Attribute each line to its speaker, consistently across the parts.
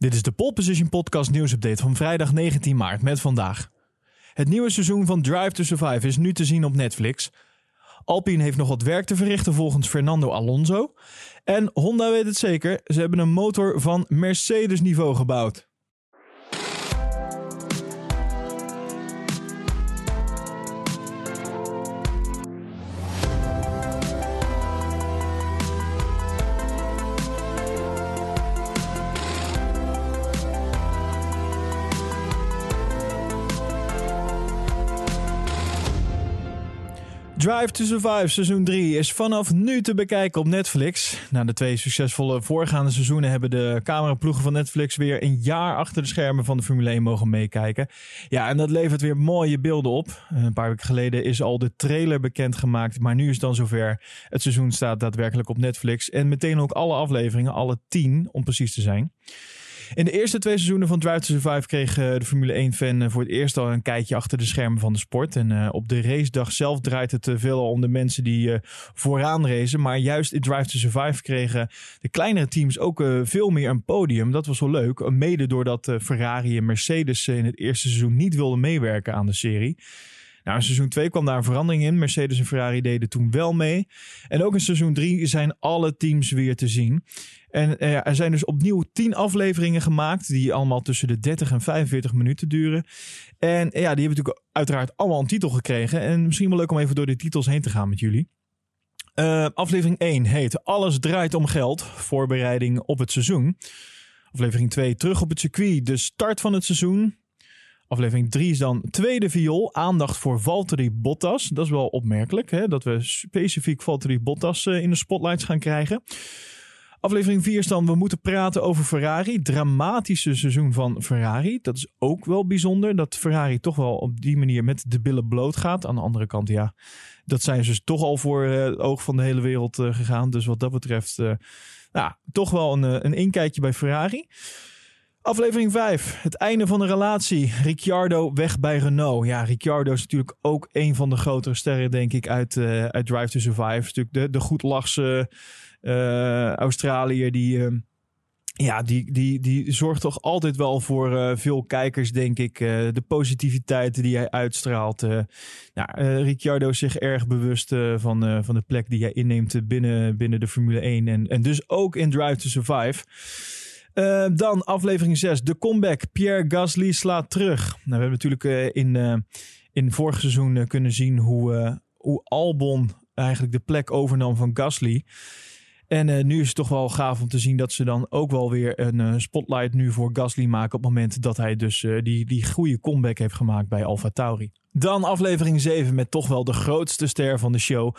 Speaker 1: Dit is de Pole Position Podcast nieuwsupdate van vrijdag 19 maart met vandaag. Het nieuwe seizoen van Drive to Survive is nu te zien op Netflix. Alpine heeft nog wat werk te verrichten volgens Fernando Alonso. En Honda weet het zeker, ze hebben een motor van Mercedes niveau gebouwd. Drive to Survive seizoen 3 is vanaf nu te bekijken op Netflix. Na de twee succesvolle voorgaande seizoenen hebben de cameraploegen van Netflix weer een jaar achter de schermen van de Formule 1 mogen meekijken. Ja, en dat levert weer mooie beelden op. Een paar weken geleden is al de trailer bekendgemaakt, maar nu is het dan zover. Het seizoen staat daadwerkelijk op Netflix en meteen ook alle afleveringen, alle tien om precies te zijn. In de eerste twee seizoenen van Drive to Survive kreeg eh, de Formule 1-fan eh, voor het eerst al een kijkje achter de schermen van de sport. En uh, op de racedag zelf draait het veel om de mensen die vooraan racen. Maar juist in Drive to Survive kregen de kleinere teams ook veel meer een podium. Dat was wel leuk. Mede doordat Ferrari en Mercedes in het eerste seizoen niet wilden meewerken aan de serie. Nou, in seizoen 2 kwam daar een verandering in. Mercedes en Ferrari deden toen wel mee. En ook in seizoen 3 zijn alle teams weer te zien. En uh, er zijn dus opnieuw 10 afleveringen gemaakt, die allemaal tussen de 30 en 45 minuten duren. En ja, die hebben natuurlijk uiteraard allemaal een titel gekregen. En misschien wel leuk om even door de titels heen te gaan met jullie. Uh, aflevering 1 heet Alles draait om geld. Voorbereiding op het seizoen. Aflevering 2 Terug op het circuit. De start van het seizoen. Aflevering 3 is dan tweede viool. Aandacht voor Valtteri Bottas. Dat is wel opmerkelijk hè? dat we specifiek Valtteri Bottas uh, in de spotlights gaan krijgen. Aflevering 4 is dan we moeten praten over Ferrari. Dramatische seizoen van Ferrari. Dat is ook wel bijzonder. Dat Ferrari toch wel op die manier met de billen bloot gaat. Aan de andere kant, ja, dat zijn ze toch al voor het oog van de hele wereld uh, gegaan. Dus wat dat betreft, nou, toch wel een, een inkijkje bij Ferrari. Aflevering 5. Het einde van de relatie. Ricciardo weg bij Renault. Ja, Ricciardo is natuurlijk ook een van de grotere sterren, denk ik, uit, uh, uit Drive to Survive. Natuurlijk de, de goedlachse uh, Australiër die... Uh, ja, die, die, die zorgt toch altijd wel voor uh, veel kijkers, denk ik. De positiviteit die hij uitstraalt. Ja, Ricciardo is zich erg bewust van, van de plek die hij inneemt binnen, binnen de Formule 1. En, en dus ook in Drive to Survive. Uh, dan aflevering 6, de comeback. Pierre Gasly slaat terug. Nou, we hebben natuurlijk uh, in, uh, in vorig seizoen kunnen zien hoe, hoe Albon eigenlijk de plek overnam van Gasly. En nu is het toch wel gaaf om te zien dat ze dan ook wel weer een spotlight nu voor Gasly maken. op het moment dat hij dus die, die goede comeback heeft gemaakt bij Alfa Tauri. Dan aflevering 7 met toch wel de grootste ster van de show.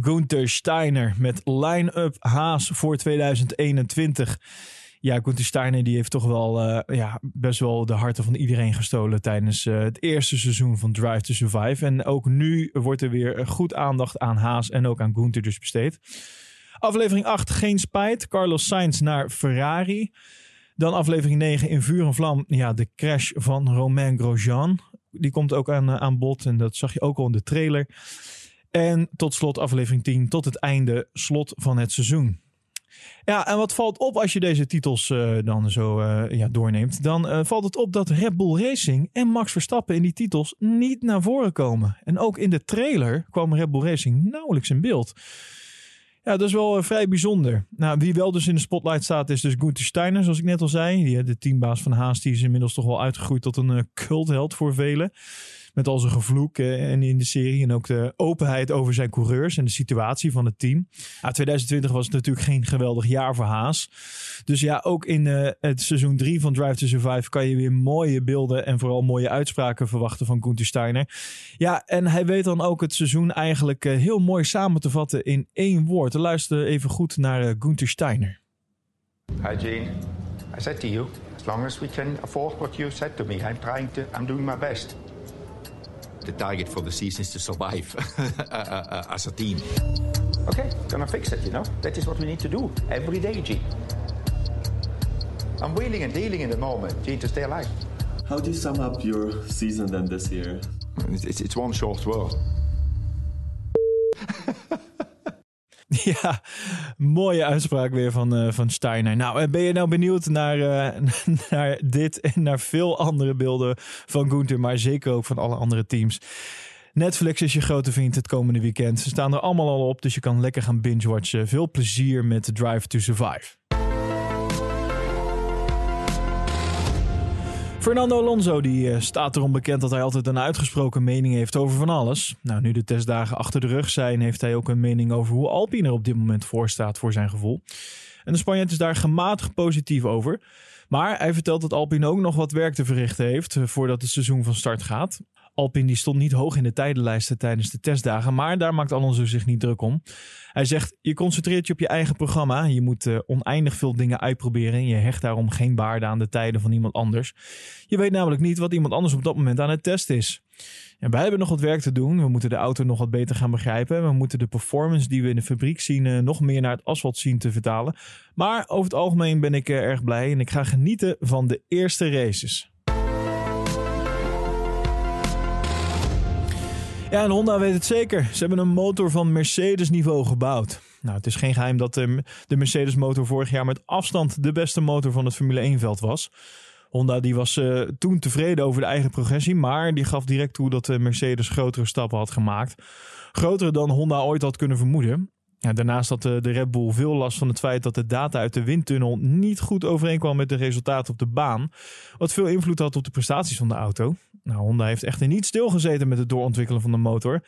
Speaker 1: Gunther Steiner met line-up Haas voor 2021 ja, Gunther Steiner die heeft toch wel uh, ja, best wel de harten van iedereen gestolen tijdens uh, het eerste seizoen van Drive to Survive. En ook nu wordt er weer goed aandacht aan Haas en ook aan Gunther dus besteed. Aflevering 8, geen spijt. Carlos Sainz naar Ferrari. Dan aflevering 9 in vuur en vlam. Ja, de crash van Romain Grosjean. Die komt ook aan, aan bod en dat zag je ook al in de trailer. En tot slot aflevering 10, tot het einde, slot van het seizoen. Ja, en wat valt op als je deze titels uh, dan zo uh, ja, doorneemt? Dan uh, valt het op dat Red Bull Racing en Max Verstappen in die titels niet naar voren komen. En ook in de trailer kwam Red Bull Racing nauwelijks in beeld. Ja, dat is wel vrij bijzonder. Nou, wie wel dus in de spotlight staat is dus Gunther Steiner, zoals ik net al zei. Die, de teambaas van Haas, die is inmiddels toch wel uitgegroeid tot een cultheld voor velen met al zijn gevloek uh, en in de serie. En ook de openheid over zijn coureurs en de situatie van het team. Ja, 2020 was natuurlijk geen geweldig jaar voor Haas. Dus ja, ook in uh, het seizoen 3 van Drive to Survive kan je weer mooie beelden en vooral mooie uitspraken verwachten van Gunther Steiner. Ja, en hij weet dan ook het seizoen eigenlijk uh, heel mooi samen te vatten in één woord. Luister even goed naar Gunther Steiner.
Speaker 2: Hi Gene, I said to you, as long as we can afford what you said to me, I'm trying to, I'm doing my best.
Speaker 3: The target for the season is to survive uh, uh, uh, as a team.
Speaker 2: Okay, gonna fix it, you know? That is what we need to do every day, G. I'm wheeling and dealing in the moment, G, to stay alive.
Speaker 4: How do you sum up your season then this year?
Speaker 3: It's, it's one short word.
Speaker 1: Ja, mooie uitspraak weer van, uh, van Steiner. Nou, eh, ben je nou benieuwd naar, uh, naar dit en naar veel andere beelden van Gunther, maar zeker ook van alle andere teams? Netflix is je grote vriend het komende weekend. Ze staan er allemaal al op, dus je kan lekker gaan binge-watchen. Veel plezier met Drive to Survive. Fernando Alonso die uh, staat erom bekend dat hij altijd een uitgesproken mening heeft over van alles. Nou, nu de testdagen achter de rug zijn, heeft hij ook een mening over hoe Alpine er op dit moment voor staat voor zijn gevoel. En de Spanjaard is daar gematigd positief over. Maar hij vertelt dat Alpine ook nog wat werk te verrichten heeft eh, voordat het seizoen van start gaat. Alpine die stond niet hoog in de tijdenlijsten tijdens de testdagen, maar daar maakt Alonso zich niet druk om. Hij zegt, je concentreert je op je eigen programma, je moet uh, oneindig veel dingen uitproberen en je hecht daarom geen waarde aan de tijden van iemand anders. Je weet namelijk niet wat iemand anders op dat moment aan het testen is. En wij hebben nog wat werk te doen. We moeten de auto nog wat beter gaan begrijpen. We moeten de performance die we in de fabriek zien uh, nog meer naar het asfalt zien te vertalen. Maar over het algemeen ben ik uh, erg blij en ik ga genieten van de eerste races. Ja, en Honda weet het zeker. Ze hebben een motor van Mercedes niveau gebouwd. Nou, het is geen geheim dat de, de Mercedes motor vorig jaar met afstand de beste motor van het Formule 1 veld was. Honda die was uh, toen tevreden over de eigen progressie, maar die gaf direct toe dat de Mercedes grotere stappen had gemaakt. Grotere dan Honda ooit had kunnen vermoeden. Daarnaast had de, de Red Bull veel last van het feit dat de data uit de windtunnel niet goed overeenkwam met de resultaten op de baan. Wat veel invloed had op de prestaties van de auto. Nou, Honda heeft echter niet stilgezeten met het doorontwikkelen van de motor.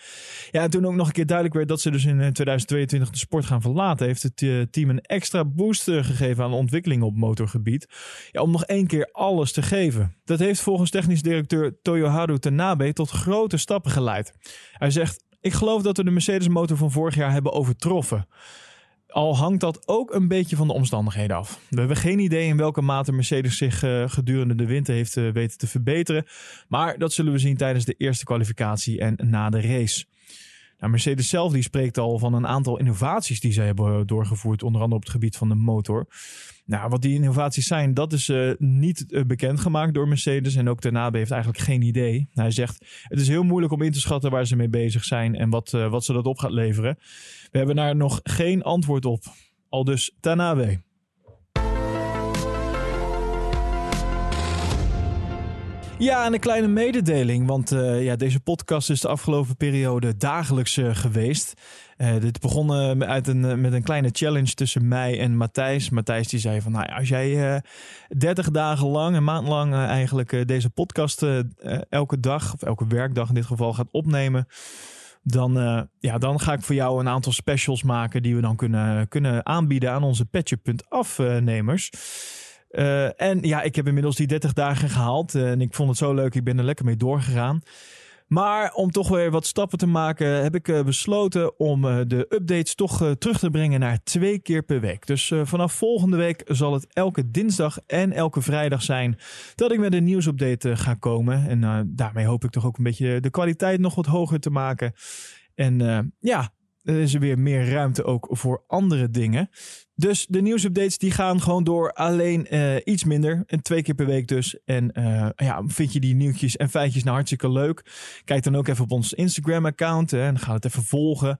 Speaker 1: Ja, en toen ook nog een keer duidelijk werd dat ze dus in 2022 de sport gaan verlaten, heeft het uh, team een extra boost gegeven aan de ontwikkeling op motorgebied. Ja, om nog één keer alles te geven. Dat heeft volgens technisch directeur Toyoharu Tanabe tot grote stappen geleid. Hij zegt: Ik geloof dat we de Mercedes motor van vorig jaar hebben overtroffen. Al hangt dat ook een beetje van de omstandigheden af. We hebben geen idee in welke mate Mercedes zich uh, gedurende de winter heeft uh, weten te verbeteren. Maar dat zullen we zien tijdens de eerste kwalificatie en na de race. Nou, Mercedes zelf die spreekt al van een aantal innovaties die zij hebben doorgevoerd, onder andere op het gebied van de motor. Nou, wat die innovaties zijn, dat is uh, niet uh, bekendgemaakt door Mercedes. En ook Tanabe heeft eigenlijk geen idee. Hij zegt, het is heel moeilijk om in te schatten waar ze mee bezig zijn en wat, wat ze dat op gaat leveren. We hebben daar nog geen antwoord op. Al dus Tanabe. Ja, en een kleine mededeling, want uh, ja, deze podcast is de afgelopen periode dagelijks uh, geweest. Uh, dit begon uit een, met een kleine challenge tussen mij en Matthijs. Matthijs die zei van, nou als jij 30 dagen lang, een maand lang eigenlijk deze podcast elke dag, of elke werkdag in dit geval, gaat opnemen dan, ja, dan ga ik voor jou een aantal specials maken die we dan kunnen, kunnen aanbieden aan onze petje.afnemers. Uh, en ja, ik heb inmiddels die 30 dagen gehaald en ik vond het zo leuk, ik ben er lekker mee doorgegaan. Maar om toch weer wat stappen te maken, heb ik uh, besloten om de updates toch terug te brengen naar twee keer per week. Dus vanaf volgende week zal het elke dinsdag en elke vrijdag zijn dat ik met een nieuwsupdate ga komen. En daarmee hoop ik toch ook een beetje de kwaliteit nog wat hoger te maken. En ja, er is er weer meer ruimte ook voor andere dingen. Dus de nieuwsupdates die gaan gewoon door. Alleen uh, iets minder. En twee keer per week dus. En uh, ja, vind je die nieuwtjes en feitjes nou hartstikke leuk? Kijk dan ook even op ons Instagram account. En ga het even volgen.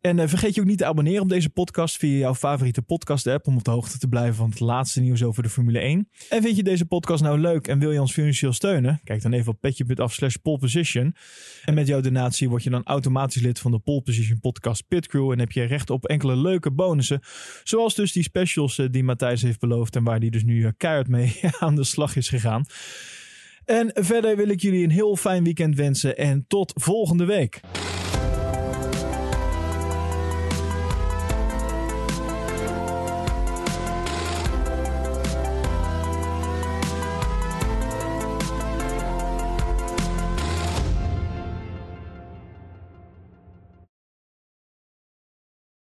Speaker 1: En uh, vergeet je ook niet te abonneren op deze podcast via jouw favoriete podcast app. Om op de hoogte te blijven van het laatste nieuws over de Formule 1. En vind je deze podcast nou leuk en wil je ons financieel steunen? Kijk dan even op petje.af slash poleposition. En met jouw donatie word je dan automatisch lid van de Pole Position podcast Pit Crew. En heb je recht op enkele leuke bonussen. Zoals dus die specials uh, die Matthijs heeft beloofd en waar die dus nu uh, keihard mee aan de slag is gegaan. En verder wil ik jullie een heel fijn weekend wensen en tot volgende week.